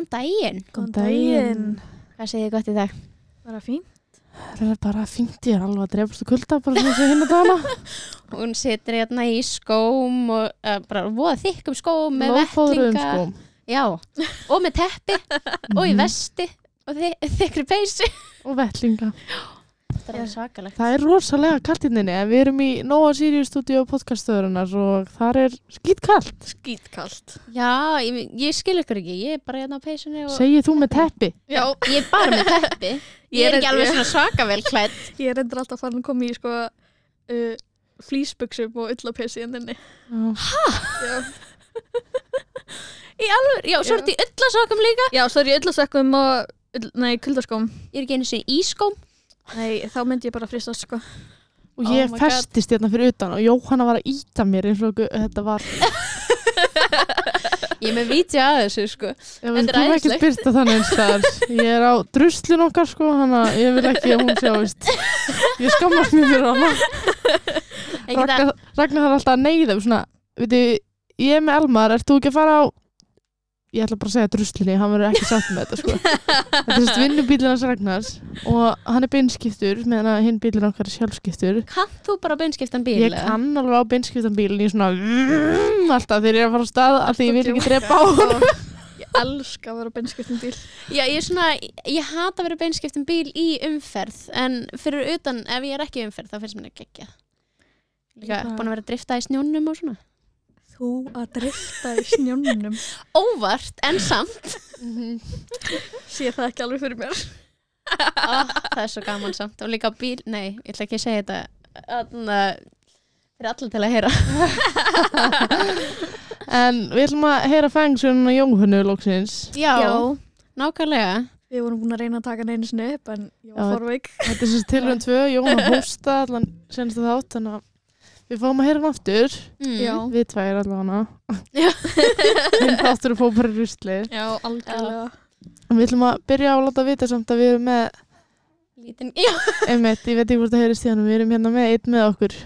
Góðan daginn. Góðan daginn. Hvað segir þið gott í dag? Bara fín. Það er bara fínt, ég er alveg að drefast og kulda bara sem hinn að dana. Hún situr hérna í skóm og uh, bara voða þykkum skóm með Lófóðruðum vettlinga. skóm. Já, og með teppi og í Mhm. vesti og þy þykri peysi. Og vettlinga. Það er svakalegt. Það er rosalega kallt inninni en við erum í Nóa Sirius stúdíu podcaststöðurinnar og þar er skýt kallt. Skítkallt. Já, ég, ég skil ykkur ekki. Ég er bara hérna á peysunni og Segið þú með teppi. Já. ég er bara með teppi. Ég er ekki alveg svona svaka vel klætt. Ég er endur alltaf farin að koma í sko uh, flýsbuksum og ullapessi en þenni. Já. Í alveg, já, svo Já. er þetta í öllasokkum líka. Já, svo er ég ullasökkum og, ull, nei, kuldaskóm. Ég er ekki einu sinni í skóm. Nei, þá myndi ég bara frista sko. Og Oh ég my God. festist hérna fyrir utan og Jóhanna var að íta mér eins og þetta var. Ég er með vítja að þessu, sko. Ég Þetta er vil ekki æðislegt. spyrta þannig eins þar. Ég er á druslun okkar sko, hann að ég vil ekki að hún sjáist. Ég skammast mér fyrir hana. Ég geta, Ragnar, Ragnar har alltaf að neyða svona, veitu, ég er með Elmar, ert þú ekki að fara á ég ætla bara að segja druslinni, hann verður ekki sátt með þetta sko. þetta er svona vinnubílinn hans Ragnars og hann er beinskiptur meðan hinn bílinn okkar er sjálfskiptur kann þú bara beinskiptan bíl? ég kann alveg á beinskiptan bílinn í svona alltaf þegar ég er að fara á stað af því ég vil ekki drepa á hann Ég elska að vera beinskiptum bíl. Já, ég er svona, ég hata að vera beinskiptan bíl í umferð en fyrir utan, ef ég er ekki í umferð þá finnst mér ekki ekki Líka búin að vera að drifta í snjónum og svona Þú að drifta í snjónunum. Óvart, en samt Sé það ekki alveg fyrir mér. Ó, Það er svo gaman samt og líka bíl, nei, ég ætla ekki að segja þetta Þannig að fyrir allir til að heyra en við ætlum að heyra fengsun og Jóhannu lóksins Já, nákvæmlega Við vorum búin að reyna að taka hann einu sinni upp en ég Já, var forveik. þetta er sem tilrönd tvö, Jóhanna hósta allan senstu þátt þannig að við fáum að heyra hann aftur mm. Við tvær allavega hinn þáttur að fá bara rusli Já, algjörlega. Við ætlum að byrja á að láta vita samt að við erum með, Lítinn, já, einmitt, ég veit ekki hvort það heyrist í hann, við erum hérna með einn með okkur.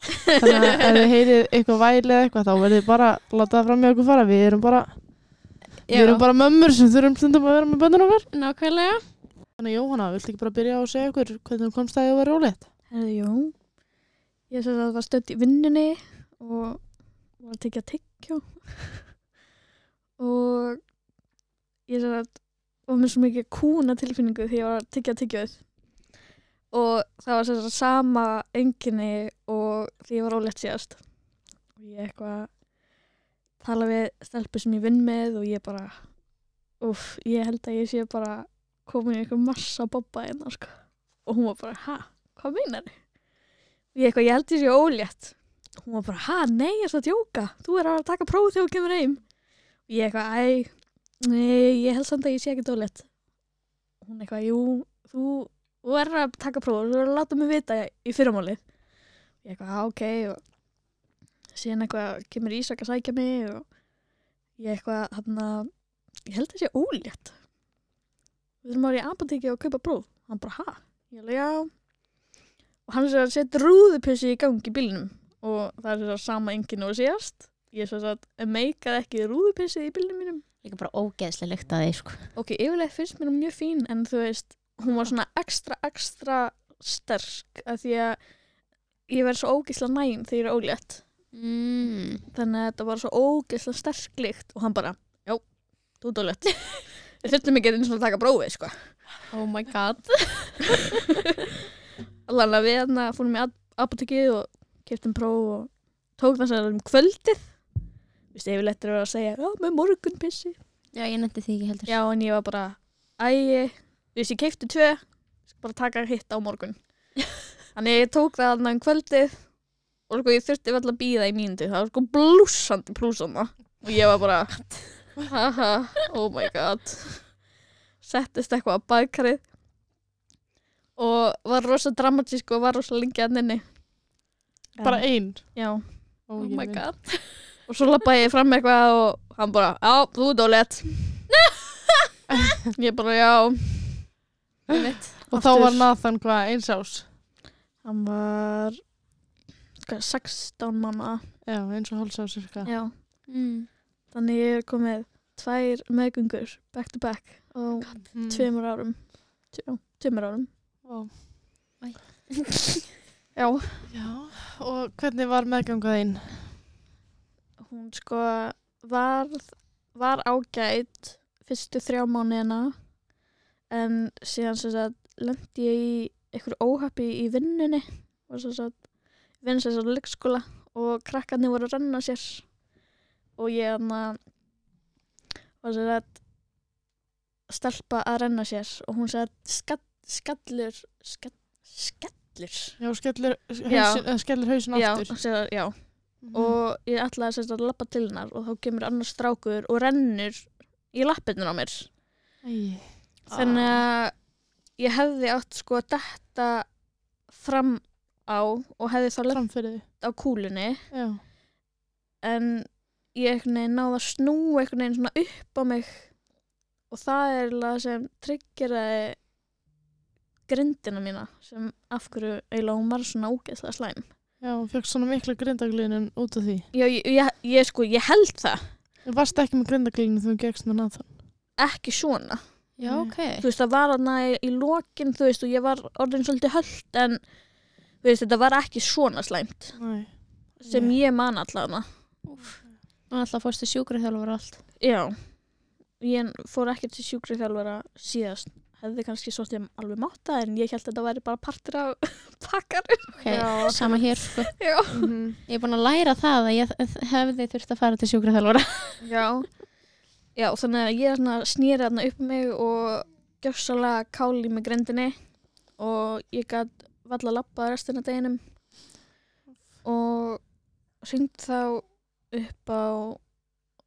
Þannig að ef þið heyrið eitthvað væli eða eitthvað þá verðið bara að láta það fram með okkur fara. Við erum bara, við já. erum bara mömmur sem þurfum stundum að vera með bönnur okkar. nákvæmlega Þannig Jóhanna, viltu ekki bara byrja á að segja okkur hvernig þú komst að því að vera rólegt? Herðu, jú. Ég sem sagt var stödd í vinnunni og var að tekja tyggjó. og ég sem sagt var með svo mikið kúna tilfinningu því ég var að tyggja tyggjóð. Og það var sem sagt sama enginni og því ég var ólétt síðast. Og ég eitthvað tala við stelpu sem ég vinn með og ég bara, uff, ég held að ég sé bara komin í eitthvað massa bobba hérna, sko. Og hún var bara, ha, hvað meinar þið? Ég eitthvað, ég held ég sé ólétt. Hún var bara, ha, nei, ég er svo að djóka. Þú er að taka próf þegar þú kemur heim. Og ég eitthvað, æ, nei, ég held samt að ég sé ekki ólétt. Hún eitthvað, jú, þú, þú er að taka próf, þú er að láta mig vita í fyrramálið. Ég eitthvað, "Ha, ok, og síðan eitthvað kemur Ísak að sækja mig og ég eitthvað, hann að, ég held að ég sé ólétt. Við þurfum að vera í apotekki og kaupa próf. Hann bara, ha? Ég alveg, já. Og hann er að setja rúðupussi í gangi í bílnum og það er þess að sama enginn og síðast. Ég er svo að meikaði ekki rúðupussi í bílnum mínum. Líka bara ógeðslega lykt að því, sko Ok, yfirleitt finnst mér hún mjög fín en þú veist, hún var svona ekstra, ekstra sterk af því að ég verð svo ógisla næm þegar ég er ólétt. mm. Þannig að þetta var svo ógisla sterk lykt og hann bara, já, þú ert ólétt. Við þurftum ekki eins og að taka prófið, sko. Oh my god Allan að við hérna fórum í apotekið og keftum próf og tók það sér um kvöldið. Þú veist, yfirleitt er að vera að segja, já, með morgunpissi. Já, ég nefndi því ekki heldur Já, en ég var bara, æi, þú veist, ég ég skal bara taka hitt á morgun. Þannig ég tók það þarna um kvöldið og sko ég þurfti vel að býða í mínútu. Það var sko blúsandi plúsana. Og ég var bara, haha, oh my god. Settist eitthvað á baðkarið og var rosa dramatísk og var rosa lengi að nynni. Bara einn. Já, Oh my god og svo lappaði ég fram eitthvað og hann bara, já, þú er dólett. ég bara, já. Ég veit Og þá Aftur. var Nathan hvað, eins ás. Hann var hvað, 16 manna Já, eins og hálsás cirka. Mm. Þannig ég er komið tvær meðgöngur back to back á Mm. tveimur árum tveimur árum Vá. já, Já, og hvernig var meðganga þín? hún sko var, var ágætt fyrstu þrjá mánuðina en síðan sem sagt lendi ég í einhverju óhappi í vinnunni og sem sagt vinn sem sagt leikskóla og krakkarnir voru að renna sér og ég hann að var sem sagt stelpa að renna sér og hún sagði skall, skallur skall, skallur Já, skellir Já. hausin, eða skellir hausin já, aftur. sagt, já Mhm. og ég ætlaði sagt að lappa til hennar og þá kemur annars strákur og rennur í lappirnir á mér Æ. þannig Ah. að ég hefði átt sko að detta fram á og hefði þá lett á kúlunni Já. en ég náði að veginn svona upp á mig og það er það sem tryggjaraði grindina mína sem af hverju eiginlega hún var svona ógeðslega slæm Já, og fjökk svona mikla grindaglinin út af því. Já, ég, ég, ég sko, ég held það Þú varst ekki með grindaglinu þegar þú gegst með Nathan. ekki svona Já, ok. þú veist, það var hana í, í lokin þú veist, og ég var orðin svolítið höllt en veist, þetta var ekki svona slæmt Nei. sem Nei. ég man allavega Og alltaf fórstu sjúkrið þjálfur allt. já, ég fór ekki til sjúkri þjálfara síðast hefði kannski svolítið alveg mátta en ég held að þetta væri bara partur af pakkar Ok, Já. sama hér, sko. já, Mhm. Ég er búin að læra það að ég hefði þurft að fara til sjúkrið þjálfur. já já, þannig að ég svona snýri þarna upp um mig og gjössalega káli með grindinni og ég gæt valla að lappa restina af deginum og syngt þá upp á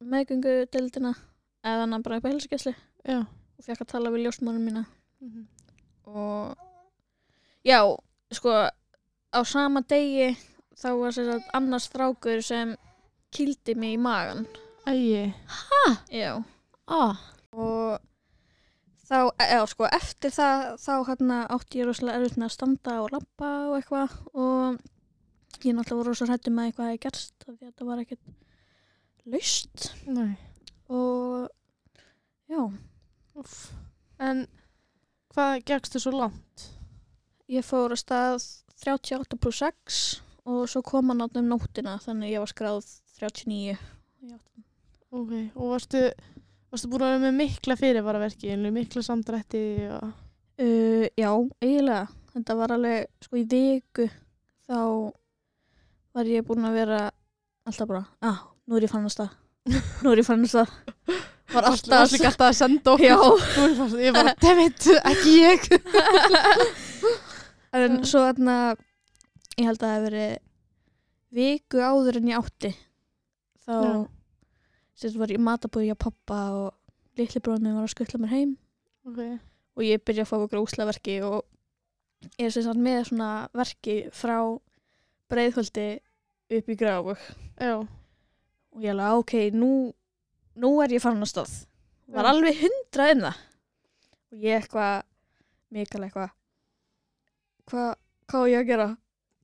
meðgöngu deildina eða hann bara upp á helsugæsli Já. Og fekk að tala við ljósmónum mína. Mhm. og já, sko á sama degi þá var sér að annars strákur sem kýldi mig í magan Æi. já. Ó, og þá, já sko, eftir það þá hérna átti ég rosalega erfitt með að standa og labba og eitthvað og ég náttúrulega var rosalega hrættum með eitthvað að ég gerst af því að þetta var ekkert laust. Og já, Úff. En hvað gegstu svo langt? ég fór að stað 38 pluss 6 og svo kom hann áttum nóttina þannig að ég var skráð 39 já, Ok, og varstu, varstu búin að vera með mikla fyrirvaraverki, mikla samdrætti og... uh, já eiginlega, þetta var alveg sko í viku þá var ég búin að vera alltaf bara, ah, nú er ég fann að stað. Nú er ég fann að stað var Alltaf líka alltaf að senda okkur. ég bara, dammit, ekki ég. en svo þarna ég held að það hef verið viku áður en ég átti. Þá sérst var ég matabúið hjá pappa og litli bróðinu var að skuttla mér heim. Ok, og ég byrja að fá okkur úslaverki og ég er sagt með svona verki frá breiðhöldi upp í gráfug já. og ég alveg, "Ah, ok, nú nú er ég farin að stóð var alveg hundrað um það og ég eitthvað mikal eitthvað hvað hvað á ég að gera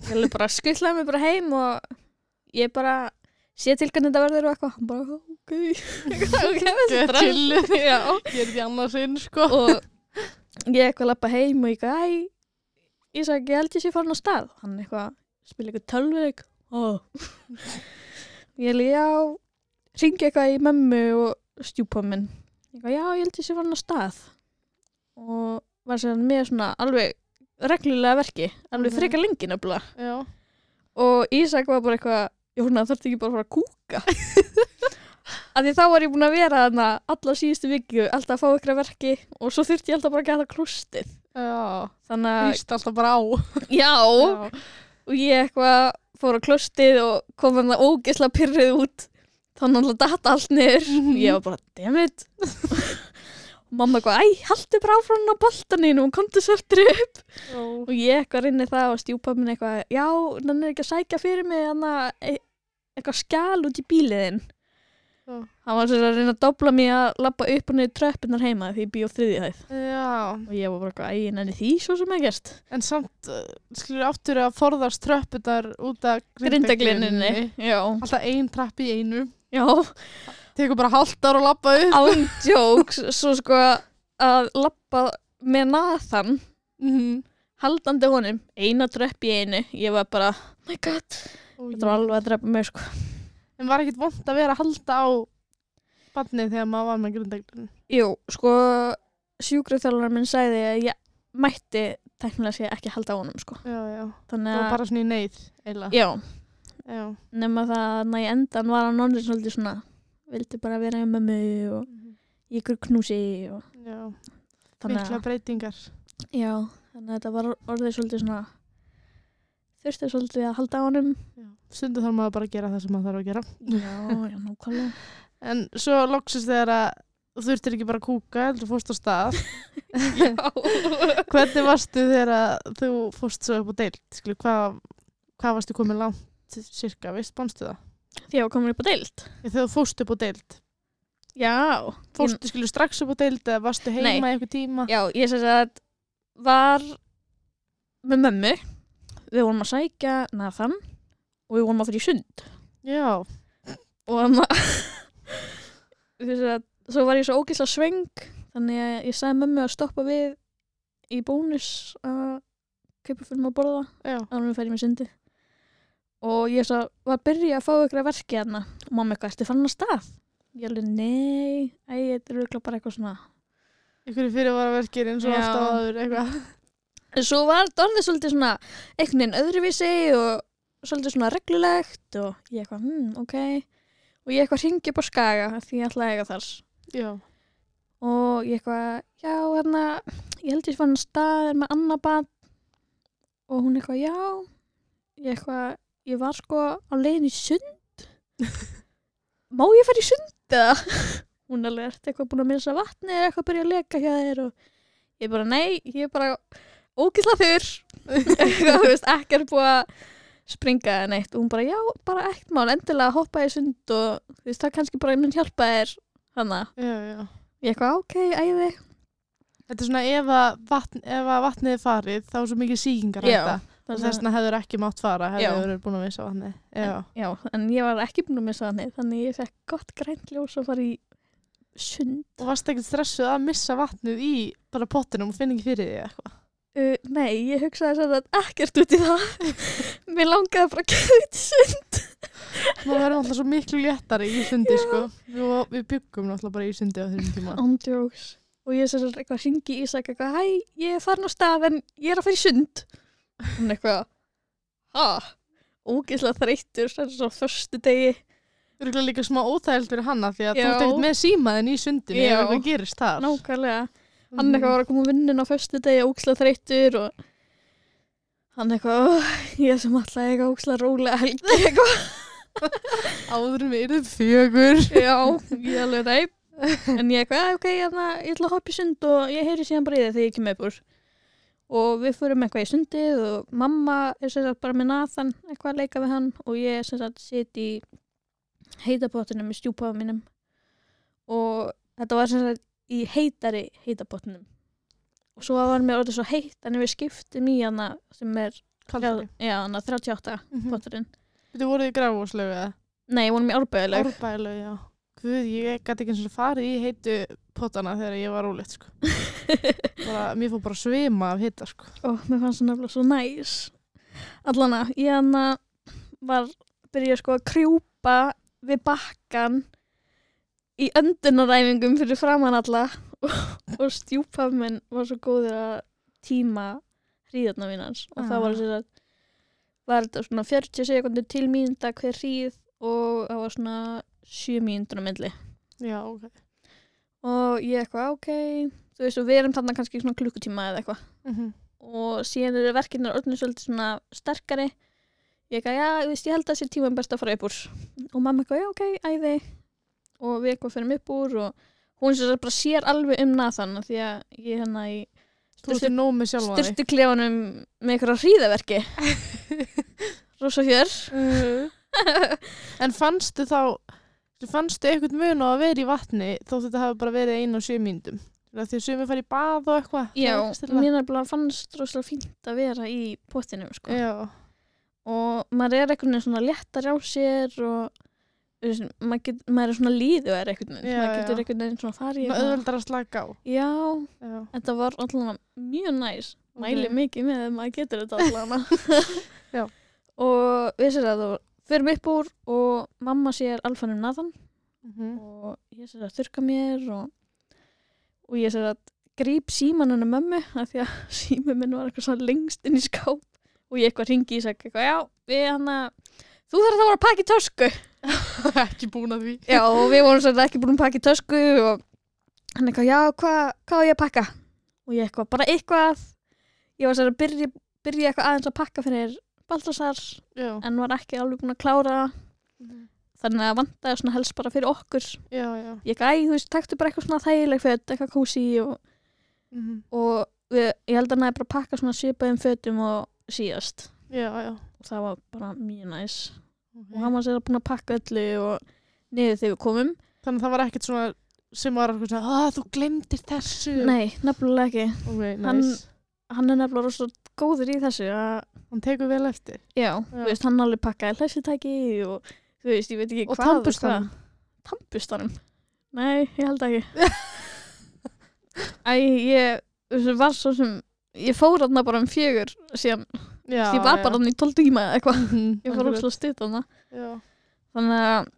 ég alveg bara skuttlaði mig bara heim og ég bara sé til hvernig þetta verður og eitthvað hann bara, ok bara- chilluð. já Ég er því annars inn, sko. og ég eitthvað lappa heim og ég eitthvað, æ, ég sagði, ég held ég sé farin á stað. Hann eitthvað, spila eitthvað tölvuleik. Oh. ég held, já, ringi eitthvað í mömmu og stjúpa minn. Eitthvað, já, ég held ég sé farin á stað. Og var sér með svona alveg reglulega verki, alveg Mhm. frekar lengi nefnilega. Og Ísak var bara eitthvað, Jóna, þarftu ekki bara að fara að kúka? Af því þá var ég búin að vera þarna alla síðustu viku, alltaf að fá ykkur verki og svo þurfti ég alltaf bara að geta klústið. Já. Þannig að, Hýst alltaf bara á. já, Já. og ég eitthvað fór á klústið og kom hann að ógeðslega pyrrið út. Þannig að data allt niður. Mhm. Ég var bara, dammit. og mamma eitthvað, æ, haldu bara áfram á boltaninu og komdu svo eftir upp. Og ég eitthvað rinni það og stjúpa minn eitthvað, já, hann er ekki að sækja fyrir mig hann eitthvað skjál út í bíliðin. Já. Hann var sér að reyna að dobla mig að lappa upp og niður tröppunar heima því ég bý á þriðið hæð. Og ég var bara eitthvað, æ, nenni því svo sem ekki gerst. En samt, uh, skilur áttur að forðast tröpputar út af Grindaglininni. Alltaf ein trapp í einu. Já. tekur bara ára að lappa upp. Ándjóks svo sko að lappa með Nathan. Mm haldandi honum, eina dröpp í einu. Ég var bara, oh my god. Þetta var alveg að drepa mig sko. En var ekkit vond að vera að halda á barnið þegar maður var með grundaglun jú, sko sjúkraþjálfur minn sagði að ég mætti teknilega sé ekki halda á honum sko. Já, já, það var að, bara svona í neyð já, Já. Nema það að í endan var hann orðin svolítið svona vildi bara vera með mömmu og í ykkur knúsi og Já, mikla breytingar. Já, þannig að þetta var orðið svolítið svona þurfti svolítið að halda á honum. Stundu þarf maður bara að gera það sem maður þarf að gera. Já, já, nákvæmlega. En svo loksist þegar að þú þurftir ekki bara að kúka heldur fórst á stað. Hvernig varstu þegar þú fórst svo upp á? Skilur, hvað, hvað varstu komin langt cirka, veist, bánstu það? að ég var komin upp á deild. Þegar þú fórst upp á deild. Já, Fórstu skilur strax upp á deild eða varstu heima Nei. í eitthvað tíma? Já, ég sem sagt var með mömmu. Við vorum að sækja Nathan og við vorum að fyrir sund. Já, og þannig að þess að svo var ég svo ógislega sveng þannig að ég sagði mömmu að stoppa við í bónus að kaupa fyrir maður að borða já, að hún færi með sundi og ég svo var að byrja að fá ykkur að verki hérna. Og mamma eitthvað, ertu fann að stað? Ég alveg, nei, æ, þetta er örugglega bara eitthvað svona einhverju fyrirvaraverkir eins og alltaf aður eitthvað. En svo var þetta orðið svolítið svona einhvern veginn öðruvísi og svolítið svona reglulegt og ég eitthvað, hm, ok. Og ég eitthvað hringi upp á skaga því ég ætlaði að eiga þar. Já, og ég eitthvað, já, hérna ég held ég fann staðir með annað barn. Og hún eitthvað, já. Ég eitthvað, ég var sko á leiðin í sund. Má ég fara í sund eða? Hún alveg, ertu eitthvað búin að missa vatni eða eitthvað að byrja að leka hjá þér? Og ég bara, nei, ég er bara ógisla þurr. Þú veist, ekki er búið að springa eða neitt. Og hún bara, já, bara ekkert mál. Endilega hoppa í sund og þú veist, það kannski bara mun hjálpa þér hana, já, já. Ég eitthvað, ok, æði. Þetta er svona ef að, vatn, vatnið er farið þá er svo mikið sýkingar Já, hætta. og þess vegna hefur ekki mátt fara Já. hefur verið búin að missa vatnið. Já, Já, en ég var ekki búin að missa þannig þannig ég fekk gott grænt ljós að fara í sund. Og varst ekkert stressuð að missa vatnið í bara pottinum og finna ekki fyrir því eitthvað? Uh, Nei, ég hugsaði svo að ekkert út í það. Mér langaði bara að gefa þetta sund. Nú verðum alltaf svo miklu léttari í sundi sko. Við, við byggum náttúrulega bara í sundi á þessum tíma. Ándjóks Og ég sem sagt eitthvað hringi í Ísak eitthvað Hæ, ég er farin á stað en ég er að fara í sund Hún eitthvað Ha, ógeðslega þreyttur Það er svo förstu degi Örgulega líka smá óþægild fyrir hanna því að Já. þú ert ekkert með símaðin í sundinu Já. ef eitthvað gerist þar. Nákvæmlega. Hann eitthvað var að koma á vinnun á föstu degi ógeðslega þreyttur og hann eitthvað, "Ó, ég sem alltaf eitthvað ógeðslega rólega helgi eitthvað. Áðurum við erum fjögur. Já, ég alveg reyp En ég eitthvað, "Ah, ok, hérna, ég ætla að hoppa í sund og ég heyri síðan bara í þið þegar ég kem upp úr Og við förum eitthvað í sundið og mamma er sem sagt bara með Nathan eitthvað að leika við hann og ég sem sagt sitt í heitapottinum í stjúpaða mínum. Og þetta var sem sagt í heitari heitapottinum. Og svo var mér orðið svo heitt en við skiptum í hana sem er Kaldari já, hana 38 Mhm. potturinn. Þú voruð í gráfúslegu eða? Nei, ég vorum í árbæðileg Árbælu, já. Guð, ég gæti ekki eins og farið í heitu pottana þegar ég var rólegt sko. Bara, Mér fór bara að svima af hita sko. Og mér fannst það nefnilega svo næs. Allana, ég hann var byrja sko að krjúpa við bakkan í öndunaræfingum fyrir framann alla. Og, stjúpaf minn var svo góður að tíma hríðarna mínans og það var Ah. sér að var þetta svona 40 sekundur til mínúta hver hríð og það var svona 7 mínútur á milli. Já, ok og ég eitthvað ok. Þú veist og við erum þarna kannski svona klukkutíma eða eitthvað. Mm og síðan eru verkefnir orðinu svolítið svona sterkari. Ég eitthvað, já, þú veist, ég held að þessi tíma best að fara upp úr. Og mamma eitthvað, já, ok, æði. Og við eitthvað fyrir upp úr og hún sér bara sér alveg um Nathan af því að ég hérna í styrtu klefanum með eitthvað hríðaverki. Rosa fjör. En fannstu þá fannstu eitthvað mun á að vera í vatni þótt þetta hafi bara verið einu og sjö mínútum. Því að sumir fara í bað og eitthvað já, Það er mér nefnilega fannst rosalega fínt að vera í pottinum sko. Já, og maður er veginn svona léttar á sér og veist, maður, get, maður er svona líðu er Já, maður getur einhvern veginn svona farið eitthvað- auðveldar að slaka á. Já, Já, þetta var allavega mjög næs. Mæli Ok. mikið með að maður getur þetta Já. og við sér að þú fyrir upp úr og mamma sér alfanum Nathan Mhm. og ég sér að þurka mér og, og ég sér að gríp síman hennar mömmu af því að sími minn var eitthvað svona lengst inn í skáp og ég eitthvað ringi í seg eitthvað, já, við hann að þú þarf að vera að pakka í tösku. Ekki búin að því. Já, og við vorum svolítið ekki búin að pakka í tösku og hann eitthvað, já, hvað hva á ég að pakka? Og ég eitthvað, bara eitthvað. Ég var svolítið að byrja, byrja eitthvað aðeins að pakka fyrir Baltasar Já, en var ekki alveg búin að klára. Það. þannig að vantaði svona helst bara fyrir okkur. Já, já. Ég gæði, þú veist, taktu bara eitthvað svona þægileg föt, eitthvað kósi og, Mhm. og við, ég held að hann hefði bara pakka svona svipaðum fötum og síðast. Og það var bara mjög næs. Ok. og hann var sér búin að pakka öllu og niður þegar við komum. Þannig að það var ekkert svona sem var að þú glemdir þessu. Nei, nefnilega ekki. Ok, næs Hann- hann er nefnilega rosa góður í þessu að, Hann tekur vel eftir. Já, Já. veist, hann alveg pakkaði hlæsitæki og þú veist, ég veit ekki Og hvað tannburstanum. hvað. tannburstanum nei, ég held ekki. Æ, ég þessu var svo sem ég fór þarna bara um fjögur síðan, Já, ég var bara þarna í 12 tíma eða eitthvað, Mhm, ég fór óslega stutt Já, þannig að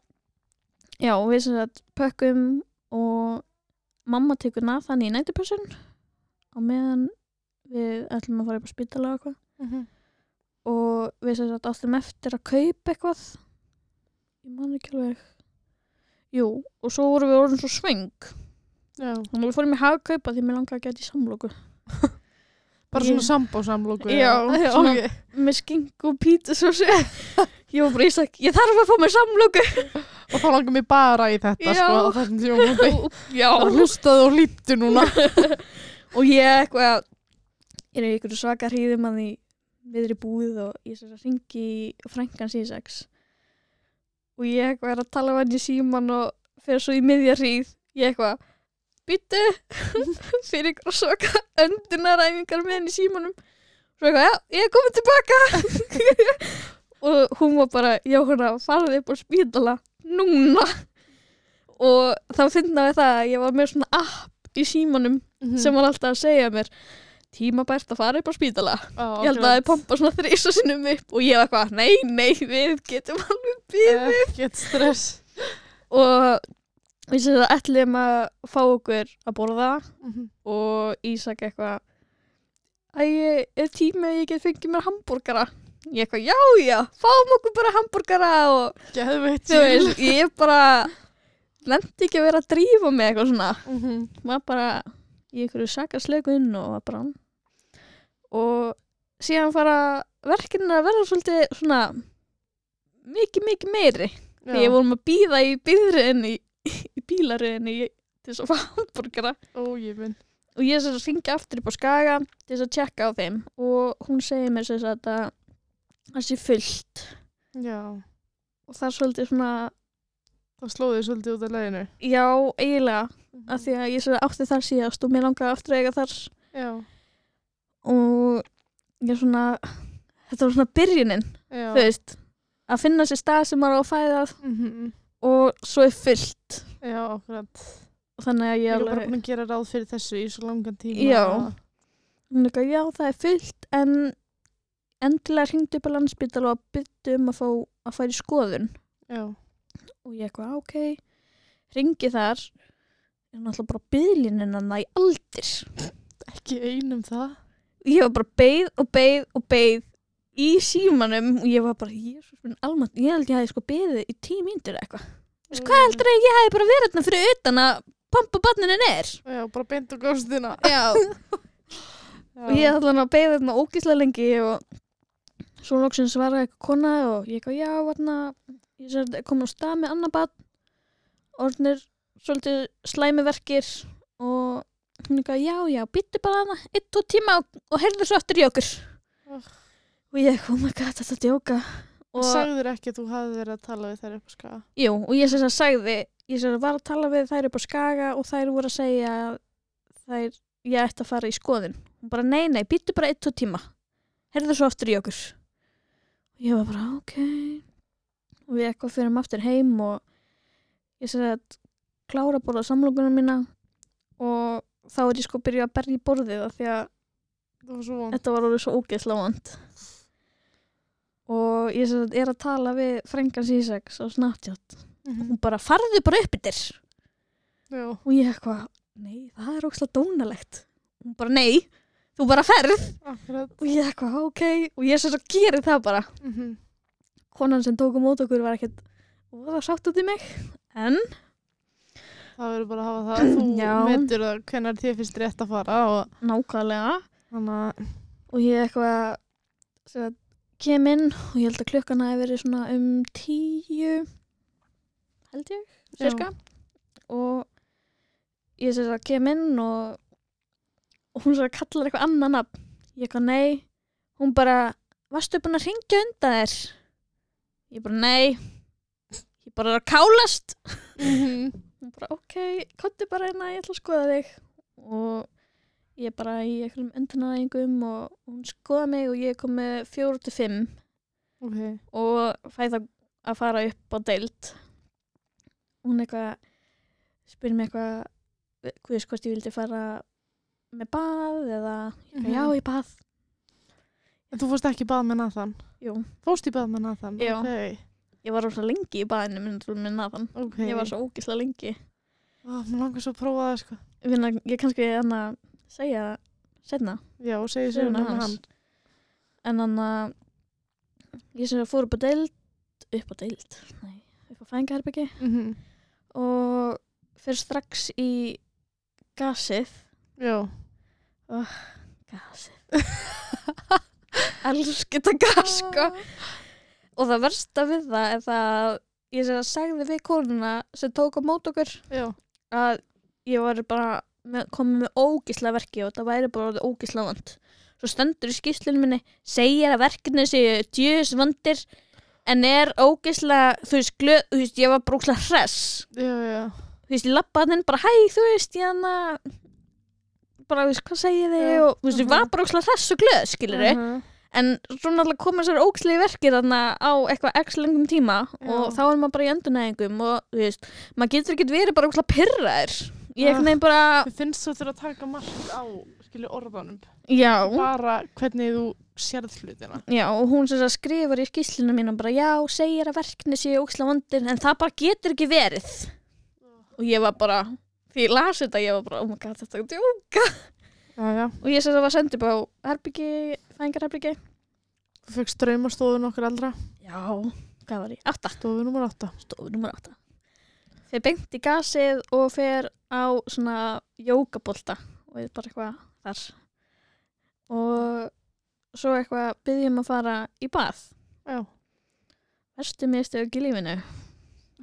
já, við sem sagt pökkum og mamma tekur Nathan í nætupessun á meðan við ætlum að fara upp á spítala og eitthvað. Mhm. og við sem sagt áttum eftir að kaupa eitthvað. Ég man ekki alveg. Jú, og svo vorum við orðin svo sveng já. Og við fórum í hagkaupa því mér langaði að geta í samloku. Bara Ég- svona sambósamlóku Já, svona- ok. með skink og sé ég var bara, ég sagði, ég þarf að fá mér samloku. Og þá langar mér bara í þetta Já. sko á þessum tíma já, Það hlustaðu og líptu núna. Og ég eitthvað er í ykkur svaka hríðum að því viðri búið og ég sér að ringi frænkan C6 og ég eitthvað er að tala við hann í síman og fer svo í miðja hríð. Ég eitthvað byttu fyrir ykkur svaka öndunaræfingar með hann í símanum. Svo eitthvað, já, ég er komin tilbaka. Og hún var bara já, hún að fara upp á spítala núna. Og þá finnaði það að ég var með svona app í símanum Mhm. sem var alltaf að segja mér tímabært að fara upp á spítala. Ó, ég held að það er pompa svona þrýsa sinnum upp og ég var eitthvað, nei, nei, við getum alveg býð Ekkert stress. Og við séum að ætlum að fá okkur að borða Mhm. og Ísak eitthvað að ég er tími að ég get fengið mér hambúrgara? Ég eitthvað, já, já, fáum okkur bara hambúrgara og veist, ég bara lendi ekki að vera að drífa mig eitthvað svona. Mhm. var bara í einhverju sakasleikun og var bara og síðan fara verkinn að vera svolítið svona mikið, mikið meiri. Því ég vorum að býða í býðriðinni í bílariðinni til þess að fá minn og ég er að ringja aftur upp á skaga til þess að tjekka á þeim. Og hún segir mér sagt að það sé fullt. Já, og það er svolítið svona það slóði svolítið út af leiðinu. Já, eiginlega. Af því að ég átti þar síðast og mér langaði aftur að eiga þar. Já, og ég svona þetta var svona byrjunin já. þú veist, að finna sér stað sem maður á að fæða Mhm. og svo er fullt Já, akkurat. Og þannig að Ég ég er bara alveg búin að gera ráð fyrir þessu í svo langan tíma. Já. hún er eitthvað, já það er fullt en endilega hringdu upp á landsbytal og byttu um að fá að fara í skoðun. Já, og ég eitthvað, ok. Ringi þar. Er náttúrulega bara byðlinin hann í aldir. Ekki einum það ég var bara beið og beið og beið í símanum og ég var bara, jésus minn almann ég held ég hefði sko beðið í tíu mínútur eða eitthvað. Veist, hvað heldur að ég hefði bara verið þarna fyrir utan að pampa barninu er Já, bara beint á góðstina já, og ég ætla hann að beða þarna ógislega lengi og svo loksins svaraði eitthvað kona og ég eitthvað, já, þarna ég að koma á stað með annar barn orðnir svolítið slæmiverkir og hún eitthvað, já, já, byttu bara hana eitt, tvo tíma og, og heyrðu svo aftur í okkur. Ugh. og ég oh my god, þetta er djóka og, Sagður ekki að þú hafði verið að tala við þær upp á skaga? Jú, og ég sem sagt sagði ég sem sagt var að tala við þær upp á skaga og þær voru að segja þær, ég ætti að fara í skoðun. Hún bara, nei, nei, byttu bara eitt, tvo tíma. Heyrðu svo aftur í okkur. Og ég var bara, ok. Og við eitthvað fyrir aftur heim og ég segi að klára að borða samlokunum mína og þá er ég sko byrja að berja í borðið af því að var svo þetta var orðið svo ógeðslega vond. Og ég sem er að tala við frængan Sísex á Snapchat. Hún bara farðu bara upp Já. og ég eitthvað, nei það er ógeðslega dónalegt. Hún bara nei, þú bara ferð. Akkurat. og ég eitthvað, ok. Og ég sem sagt gerir það bara. Mhm. konan sem tók á mót okkur var ekkert og það sátt út í mig. En Það verður bara að hafa það. Þú metur það hvernig þér finnst rétt að fara og nákvæmlega. Þannig að og ég eitthvað kem inn og ég held að klukkan hafi verið svona um tíu held ég, cirka og ég sem sagt kem inn og, og hún svo kallar eitthvað annan nafn. Ég eitthvað nei. Hún bara, varstu búin að ringja undan þér? Ég bara nei. Ég bara er að kálast. Mhm. hún bara ok, konti bara hérna, ég ætla að skoða þig og ég bara í einhverjum endurnaðingum og hún skoða mig og ég er komið fjóru til fimm Ok. og fæ það að fara upp á deild hún eitthvað spyrir mig eitthvað hvað veist hvort ég vildi fara með bað eða eitthvað, Mhm. já ég bað En þú fórst ekki bað með Nathan? Jú. Fórst í bað með Nathan? Já. Ok. Ég var rosa lengi í baðinu með Nathan Ok. ég var svo ógislega lengi Ó, mér langar svo að prófa það, sko. finna, ég kannski hann að segja setna Já, Söguna söguna með hans. en hann að ég sem fór upp á deild upp á deild, nei, upp á fængaherbyggi Mhm. og fyrir strax í gasið Já. gasið elskir þetta gas sko og það versta við það er það að ég sem að sagði við konuna sem tók á mót okkur Já. að ég var bara með, komið með ógisla verki og það væri bara ógisla vand svo stendur í skýslunum minni segir að verkefni séu djöðs vandir en er ógisla þú veist, glöð, þú veist, ég var bara ógisla hress. Já, já. þú veist, ég lappaði inn bara hæ, þú veist, ég hann að bara, þú veist, hvað segið þið? Og þú veist, ég var bara ógisla hress og glöð, skilur Mhm. En svo náttúrulega koma þessar ógislega verkir þarna á eitthvað x lengum tíma og þá er maður bara í endurnæðingum og þú veist, maður getur ekki verið bara ógisla pyrraðir ég Ah. eitthvað neginn bara, Mér finnst þú þurfa að taka margt á, skilju, orðanum. já Bara hvernig þú sérð hlutina. Já, og hún sem sagt skrifar í skýslinu mín og bara, já, segir að verkni séu óksla vondir, en það bara getur ekki verið. Og ég var bara, því ég las þetta, ég var bara, oh my god, þetta er djóka. Já, já. Og ég sem það var sendið á herbyggi, fængarherbyggi. Þú fegst draumastofun okkur eldra. Já, hvað var ég? Átta, Stofu nummer 8. stofu nummer átta. Fer beint í gasið og fer á svona jókabolta og ég bara eitthvað þar. Og svo eitthvað byggjum að fara í bað. Já. Verstu mistök í lífinu.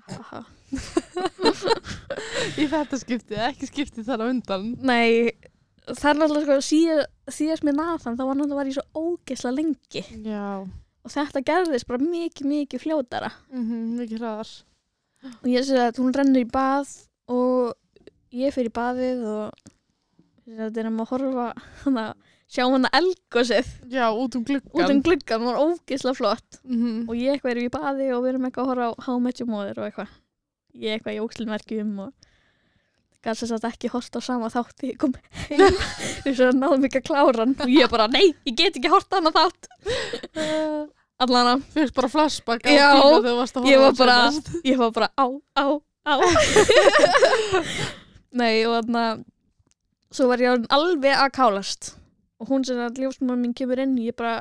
Haha. Í þetta skiptið, ekki skiptið þar á undan. Nei, það er náttúrulega sko síð, síðast með Nathan, þá var náttúrulega var ég svo ógeðslega lengi Já. og þetta gerðist bara mikið, mikið fljótara Mhm, mikið hraðar. og ég sé að hún rennur í bað og ég fer í baðið og þetta er um að horfa hana, sjá hana elgosið Já, út um gluggan. út um gluggan, hún var ógeðslega flott Mhm. og ég eitthvað er í baði og við erum eitthvað að horfa á Mother og eitthvað ég eitthvað í ógslunverkjum og gæti þess að ekki horta á sama þátt þegar ég kom heim. Þess að náðum ekki að klára hann. Og ég bara, nei, ég get ekki horta hann á þátt. Allan að Fyrst bara flashback á Já, tíma þegar þú varst að ég var á bara, ég var bara á, á, á. Nei og þannig að svo var ég alveg að kálast. Og hún sem að ljósmann mín kemur inn ég bara,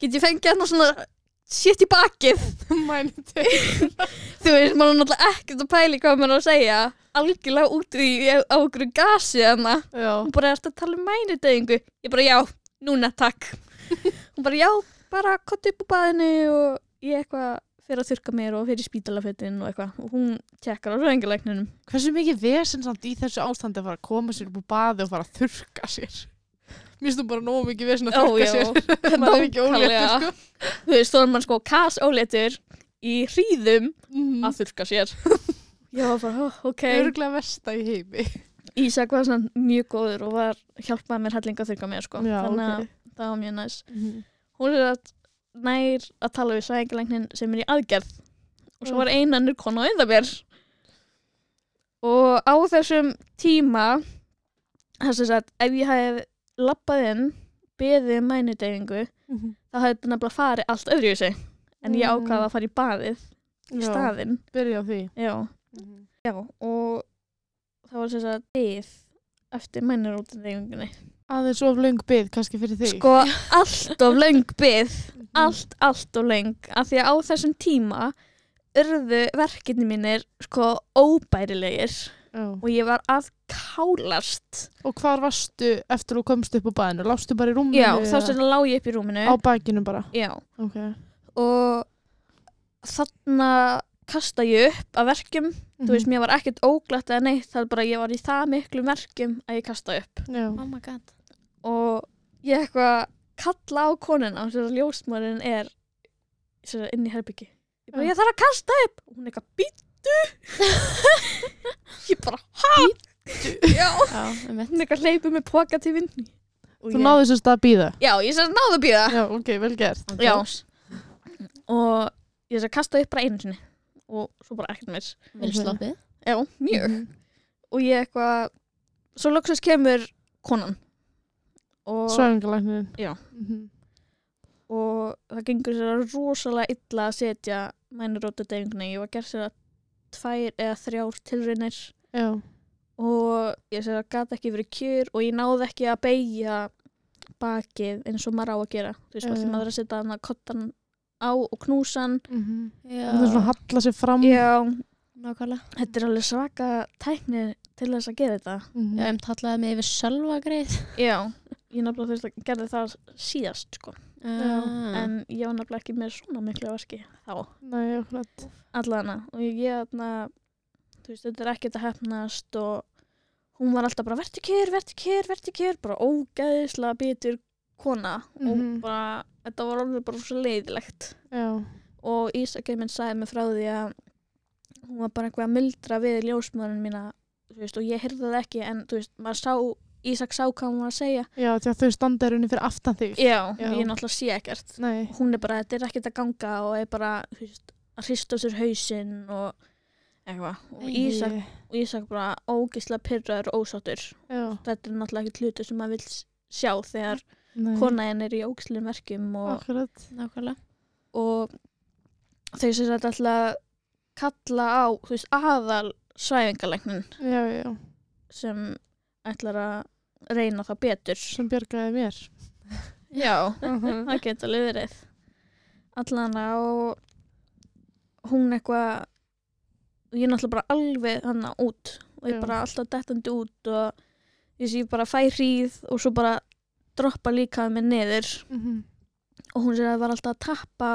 get ég fengið hann svona shit í bakið? Þú veist, maður er náttúrulega ekkert að pæli hvað maður er að segja algjörlega út í á okkur gasi hana hún bara er að tala um mænudeyðingu ég bara já, núna takk. Hún bara já, bara kott upp úr baðinu og ég eitthvað fyrir að þurka mér og fyrir spítalafettin og eitthvað. Og hún tekkar á röðingalækninum Hversu mikið vesen samt í þessu ástandi að fara að koma sér upp úr baði og fara að þurka sér? Mér þú bara nógu mikið vesen að þurka sér. Maður er ekki óléttur, sko. þú veist, þá er mann sko kas óléttur í hríðum Mhm. að þurka sér já, bara, oh, ok Örglega versta í heimi. Ísak var svona mjög góður og var hjálpaði mér helling að þurka mér sko. Já, þannig að ok. það var mjög næs Mhm. hún er að nær að tala við sækjalæknin sem er í aðgerð og svo var einannur konu á undan mér og á þessum tíma þess að ef ég hef lappað inn beðið um mænudeyfingu Mhm. þá hefði þetta nefnilega farið allt öðru í sig en ég Mm. ákvaða að fara í baðið í Já, staðinn byrja á því já. Já, og það var þess að bið eftir mænurútendeyfingunni aðeins of löng bið kannski fyrir þig. Sko allt of löng bið. Mhm. allt, allt of löng. Af því að á þessum tíma urðu verkefni mínir sko óbærilegir. Já. og ég var að kálast. Og hvar varstu eftir þú komst upp á baðinu lástu bara í rúminu já, þá sem það lá ég upp í rúminu. Á bakinu bara? Já, okay. og þarna kasta ég upp að verkjum. Mhm. þú veist, mér var ekkert óglætt eða neitt það er bara, ég var í það miklu verkjum að ég kasta upp. Oh my god. Og ég eitthvað kalla á konuna þess að ljósmærin er inn í herbyggi ég, bara, ég þarf að kasta upp. Og hún eitthvað býttu ég bara býttu já, Já, hún eitthvað hleypur með póka til vinn þú náðu þess að býða já, ég sem sagt náðu að býða já, ok, vel gert. Já, og ég sem sagt kasta upp bara einu sinni og svo bara ekkert meir. Vel sloppið. Já, mjög. Mhm. og ég eitthvað svo loksins kemur konan. Og svæfingalæknin Já. Mhm. og það gengur sér rosalega illa að setja mænurótu deyfinguna ég var gert sér að tvær eða þrjár tilraunir. Já, og ég sér að gata ekki verið kjur og ég náði ekki að beigja bakið eins og maður á að gera. Þú veist, yeah. því maður er að setja hann að kottan á og knúsa hann Mhm. Já, það er svona að halla sér fram. Já, nákvæmlega. Þetta er alveg svaka tækni til þess að gera þetta. Mhm. Já, ég tallaði mig yfir sjálfa greið já, ég þú veist að gerði það síðast sko. Ah. en ég var nefnilega ekki með svona miklu verki þá. Nei, akkurat. Allana og ég þarna þú veist, þetta er ekkert að hefnast og hún var alltaf bara verti kjör, verti kjör, verti kjör bara ógæðislega bitur kona og Mhm. bara, þetta var alveg bara svo leiðilegt. Já, og Ísakir minn sagði mig frá því að hún var bara eitthvað að muldra við ljósmöðurinn mína veist, og ég heyrði það ekki en veist, sá Ísak sá hvað hún var að segja. Já, því að þau standa er unni fyrir aftan þig. Já, Já. ég náttúrulega sé ekkert. Nei, hún er bara, þetta er ekkert að ganga og er bara, veist, að hrista sér hausinn og eitthvað. Og Ísak, og Ísak bara ógislega pyrraður og ósáttur. Þetta er náttúrulega ekkert hluti sem maður vil sjá þegar nei, kona henn er í ógislega verkjum og, og þau sem þetta alltaf kalla á, þú veist, aðal svæfingalegnin já, já, sem ætlar að reyna það betur. Sem bjargaði mér. Já, Mhm. það geta alveg verið. Allan og hún eitthvað og ég er náttúrulega bara alveg hann út og ég Já. bara alltaf dettandi út og ég sé bara fæ hríð og svo bara droppa líka mig niður. Mhm. og hún sér að það var alltaf að tappa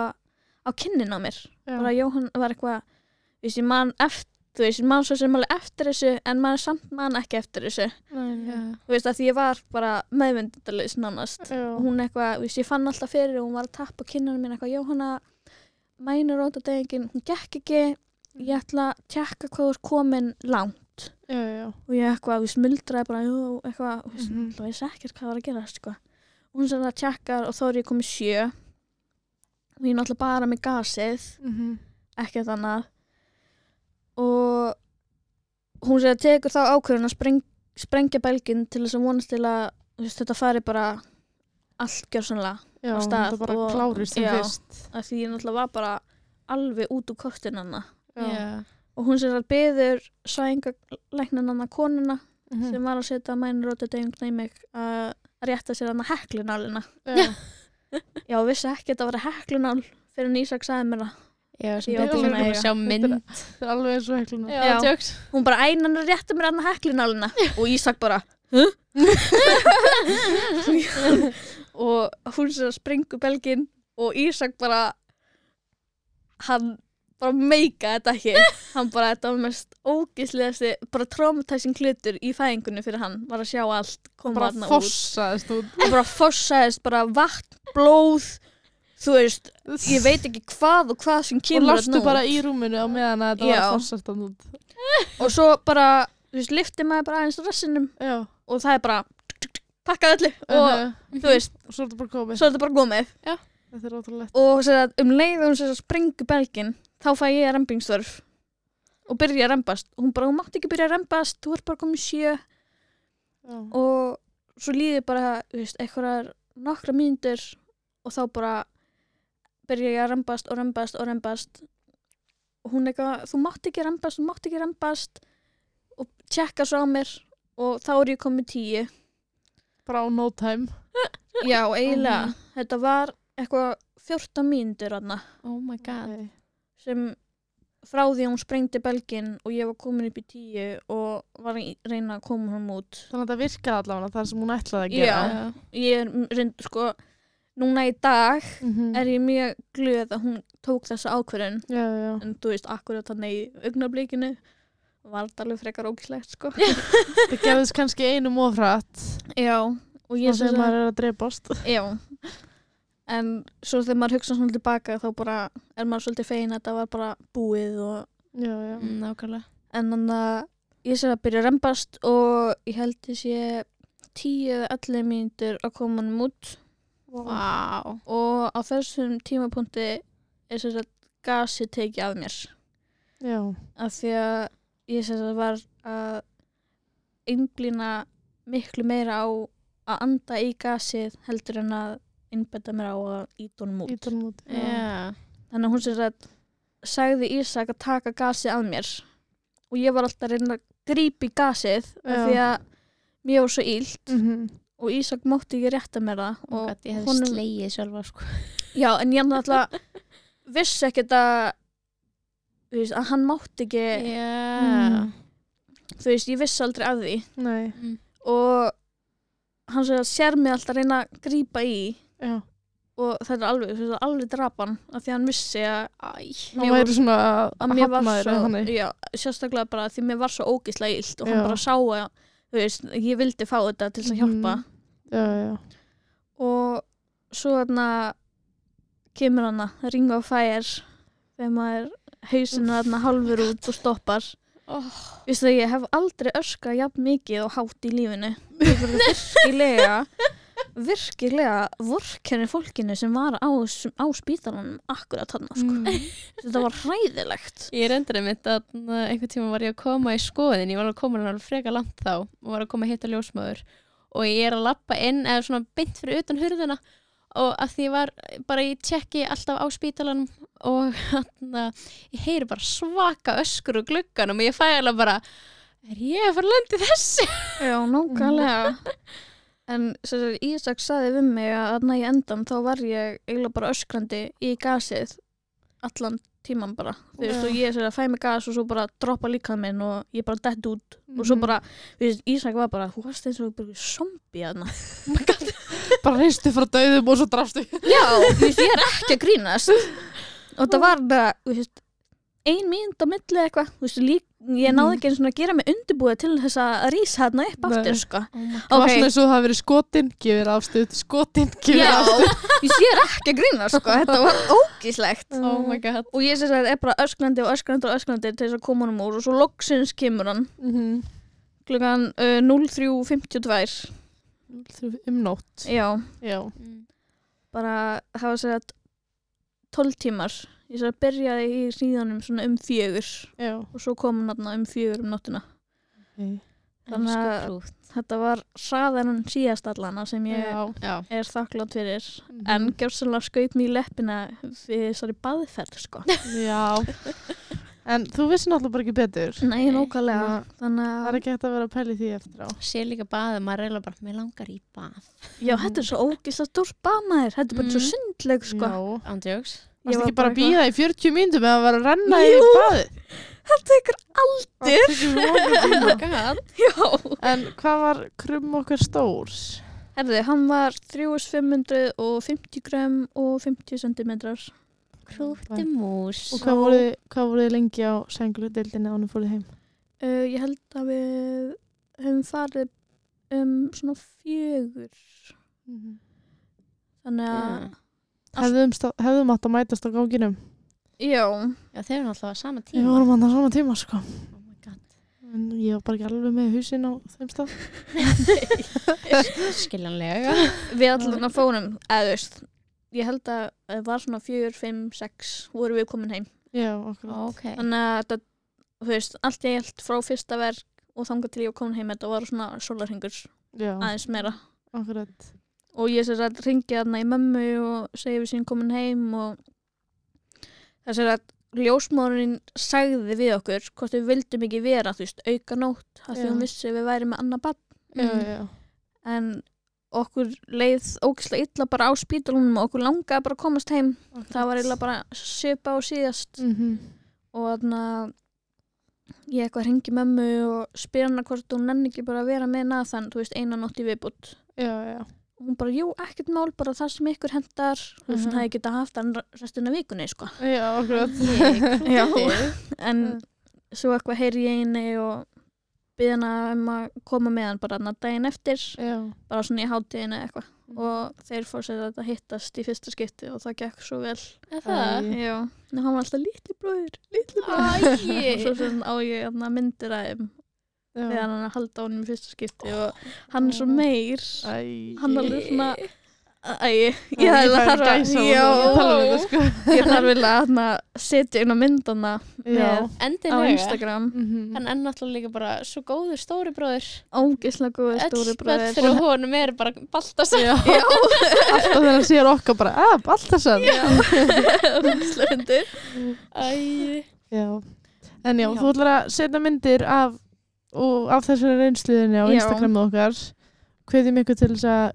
á kinnin á mér. Já. bara Jóhann var eitthvað þú veist, ég man eftir þú veist, ég man svo sem alveg eftir þessu en maður samt man ekki eftir þessu. Nei, þú veist, að því ég var bara meðvendalegs nánast. Já. og hún eitthvað, þú veist, ég fann alltaf fyrir og hún var að tappa kinnunum mín eitthvað, Jóhanna mænur rótadegingin, hún gekk ekki. Ég ætla að tjekka hvað þú er komin langt já, já, og ég eitthvað, þú veist, muldraði bara eitthvað, veist, Mhm. mm -hmm. ég sé ekkert hvað var að gera sko. og hún sem það tjekkar og þá er ég komið sjö og ég er náttúrulega bara með gasið Mhm. ekkert annað og hún sem það tekur þá ákvörðun að spreng, sprengja belgin til þess að vonast til að veist, þetta fari bara allt gjörsanlega Á stað og- já. því ég náttúrulega var bara alveg út úr kortin hana já, og hún sem það beður svæðingalæknan hana konuna Mhm. sem var að setja mænur og þetta í mig að rétta sér hana heklinálina. Já, já, vissi ekki að þetta var heklunál fyrir en Ísak sagði mér það. Já, sem betur fyrir að að sjá mynd. Þetta er alveg eins og hekluna Já, Já. tjóks hún bara einan að rétta mér hana heklinálina. Og Ísak bara huh? og hún sem springur belgin og Ísak bara hann bara meika þetta ekki. Hann bara, þetta var mest ógislegasti bara traumatizing hlutur í fæðingunni fyrir hann, var að sjá allt koma bara fossaðist út. Og bara fossaðist, bara vatn, blóð þú veist, ég veit ekki hvað og hvað sem og kemur lastu þarna út. bara í rúminu á meðan að þetta Já. var hann út. Og svo bara, þú veist, lifti maður bara aðeins rassinum já, og það er bara pakkað öllu og uh þú veist, og svo er þetta bara gómið er og um leið og hún sér að springu belgin þá fæ ég rempingstörf og byrja að rembast. Og hún bara, hún mátti ekki byrja að rembast þú ert bara komið sjö. Já. og svo líði bara, einhverjar nokkra mínútur og þá bara byrja ég að rembast og rembast og rembast. Og hún eitthvað, þú mátti ekki rembast, þú mátti ekki rembast. Og tjekka svo á mér og þá er ég komið tíu. Bara á no time. Já, eiginlega, Mhm. þetta var eitthvað 14 mínútur aðna Oh my god. Sem frá því að hún sprengdi belgin og ég var komin upp í tíu og var að reyna að koma hann út þannig að þetta virkaði allavega það sem hún ætlaði að gera Já. ég er reynd, sko núna í dag Mhm. er ég mjög glöð að hún tók þessa já. en þú veist, akkurat þannig í augnablikinu var þetta alveg frekar ógislegt sko það gefðist kannski einum ofrætt já, og ég sem er að dreipast já en svo þegar maður hugsa svona tilbaka þá bara er maður svolítið fegin að þetta var bara búið og já, já. Mm, Nákvæmlega. en þannig að ég sé að byrja að rembast og ég held ég sé 10 eða 11 mínútur að koma hann út Vá. og á þessum tímapunkti er sér að gasi tekið af mér já, af því að ég sér að var að einblýna miklu meira á að anda í gasið heldur en að innbetta mér á að íta honum út ítalum út já. Já. þannig að hún sér að sagði Ísak að taka gasið af mér og ég var alltaf að reyna að grípa í gasið af því að mér var svo ílt Mhm. og Ísak mátti ekki rétta mér það Oh og God, ég hefði honum- slegið sjálfa sko. já en ég náttúrulega vissi ekkert að veist, að hann mátti ekki Já. Mm. þú veist, ég vissi aldrei af því nei, Mm. og hann sér að sér mig alltaf að reyna að grípa í já og þetta er alveg, þetta er alveg drapan af því að hann vissi að, Æ. hann Mér var- væri svona að mér var hafna þér svo þannig já, sérstaklega bara því mér var svo ógislega illt og Já. hann bara sá að þú veist, ég vildi fá þetta til þess að hjálpa Mhm. já, já, og svo þarna kemur hann að ringa á fær þegar maður hausinn er þarna hálfur út og stoppar Oh. Vistu að ég hef aldrei öskað jafn mikið og hátt í lífinu Ég bara virkilega virkilega vorkenni fólkinu sem var á, á spítalanum akkurat hann sko. Mm. þetta var hræðilegt. Ég reyndar einmitt að einhvern tíma var ég að koma í skoðin, ég var að koma hann alveg freka langt þá. Og var að koma að hitta ljósmaður og ég er að lappa inn eða svona beint fyrir utan hurðina. Og að því ég var bara í tjekki alltaf á spítalanum og hann ég heyri bara svaka öskur úr glugganum og ég fæ alveg bara er ég að fara að lendi þessi? Já, nákvæmlega En sagt, Ísak saði við mig að í endan þá var ég eiginlega bara öskrandi í gasið allan tíman bara. Þú veist, og ég sem að fæ mig gas og svo bara droppa líkað minn og ég bara dett út. Og svo Mhm. bara, þú veist, Ísak var bara þú varst eins og bara zombie þarna. Bara reistu frá döðum og svo drafstu Já, þú veist, ég er ekki að grínast. Og það var það, þú veist ein mínúnd á milli eitthvað þú veist, lík, ég náði ekki eins og að gera mig undirbúið til þess að rísa hérna upp aftur sko. Oh það var Ok. svona eins og það hafi verið skotin gefur afstuð, skotin gefur Já, afstuð ég sé ekki að grína sko. þetta var ógíslegt Oh my god. Og ég sé að er bara öskrandi og öskrandi og öskrandi til þess að koma hann úr og svo loksins kemur hann. Mhm. klukkan uh, 03.52 um nótt. Já, já, Mm. bara það var sér að 12 tímar ég sér að byrjaði í hríðanum svona um fjögur. Já. Og svo kom hann um fjögur um nóttina. Okay. Þannig að- þetta var hraðan síðast allana sem ég já. Er þakklátt fyrir. Mhm. en gjörsanlega skaut mér í leppina við þessari baðferð sko. Já. En þú vissi náttúrulega bara ekki betur. Nei, nákvæmlega. Þannig þannig það er að ekki hægt að vera að pæli því eftir á. Sé líka baðið, maður eiginlega bara, mér langar í bað. Já, þetta er svo ógislega stórt baðmaður þetta er bara svo Mhm. sundleg sko. Já. Andjóks Varst var ekki bara að býða í 40 mínútum eða vera að renna í Jú. baðið? það tekur Það tekur já En hvað var krumm okkar stórs? Herði, hann var 3550 gram og 50 centimetrar Krútti mús Og hvað voruð þið- lengi á sengludeildinni ánum fóruð heim? uh, ég held að við höfum farið um svona fjögur þannig að Hefðum, hefðum átt að mætast á ganginum. Já, Já, þeir eru náttúrulega á sama Við tíma. vorum hann á svona tíma sko. Oh my god. En ég var bara ekki alveg með húsin á þeim stað. Skiljanlega. Við allan að fórum veist, ég held að það var svona fjögur, fimm, sex voru við komin heim. Já, okkur Ok. Þannig að þetta þú veist, allt ég held frá fyrsta verk og þangað til ég var komin heim þetta var svona sólarhingur Já, aðeins meira. Akkurat og ég sér að ringi þarna í mömmu og segi við sín komin heim og það sér að ljósmórinn sagði við okkur hvort við vildum ekki vera, þú veist, auka nótt af því hún vissi að við væri með annað bann Já, Mm. já, en okkur leið ógislega illa bara á spítalunum og okkur langaði bara að komast heim. Það var eiginlega bara svipa á síðast. Mm og þarna ég eitthvað hringi mömmu og spyr hana hvort hún nenni ekki bara að vera með Nathan, þú veist, eina nótt í viðbútt Já, já, og hún bara, jú, ekkert mál, bara það sem ykkur hendar þú veist, Mhm. hún hefði getað haft hann restina af vikunni, sko. Já, akkurat. Já, en svo eitthvað heyri ég eini og byrði hana um að koma með hann bara hann daginn eftir, Já, bara svona í hátíðinu eitthvað. Og þeir fór sér að hittast í fyrsta skipti og það gekk svo vel. Er það? Já, en hann var alltaf litli bróðir litli bróðir. Og svo sem á ég myndir að þeim já. Þegar hann er að halda á honum í fyrsta skipti og hann er svo meir. Æ, hann er alveg svona Æ, ég þarf að já, sko. ég þarf að setja inn á myndana á Instagram. Mhm. Hann er náttúrulega líka bara svo góður stóri bróður ógislega góði stóri Öll börn bróðir. fyrir honum er bara Baltasar. Já, alltaf þegar hann sér okkar bara, að, Baltasar. Ógislega hundur Æ, Já, en já, Já. þú ætlar að setja myndir af, og, af þessari reynsluðinni á. Instagramu okkar hvetjum ykkur til þess að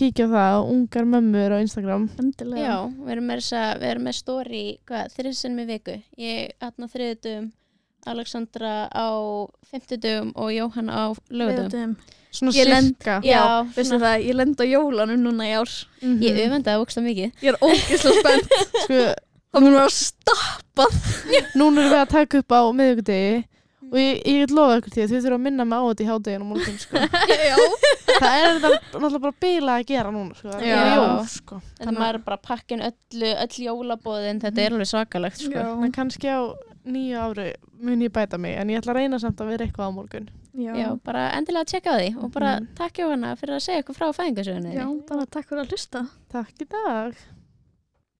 kíkja á það, ungar mömmur á Instagram. Endilega. Já, við erum með, þessa, við erum með story hvað, þriðsinn með viku. Ég aðna þriðutum Alexandra á fimmtudum og Jóhanna á lögutum. Svona sirka. Já, veistu það, ég lend á jólanum núna í ár. Mhm. Ég öfundaði ógsta mikið. Ég er ógislega spennt. Sko, Það mun vera stoppað núna erum við að taka upp á miðvikudegi og ég, ég get lofa ykkur því að þið þurfum að minna mig á þetta í hádeginu á morgun sko. Já það er þetta náttúrulega bara bila að gera núna sko. það Já. er jól sko. Þetta maður er bara að pakka inn öllu, öll jólabóðin þetta er alveg svakalegt sko. En kannski á nýju ári mun ég bæta mig en ég ætla að reyna samt að vera eitthvað á morgun Já. Já, bara endilega að tjekka á því og bara Mhm. takk Jóhanna fyrir að segja ykkur frá fæðingasögunni Já, bara takk fyrir að hlusta Takk í dag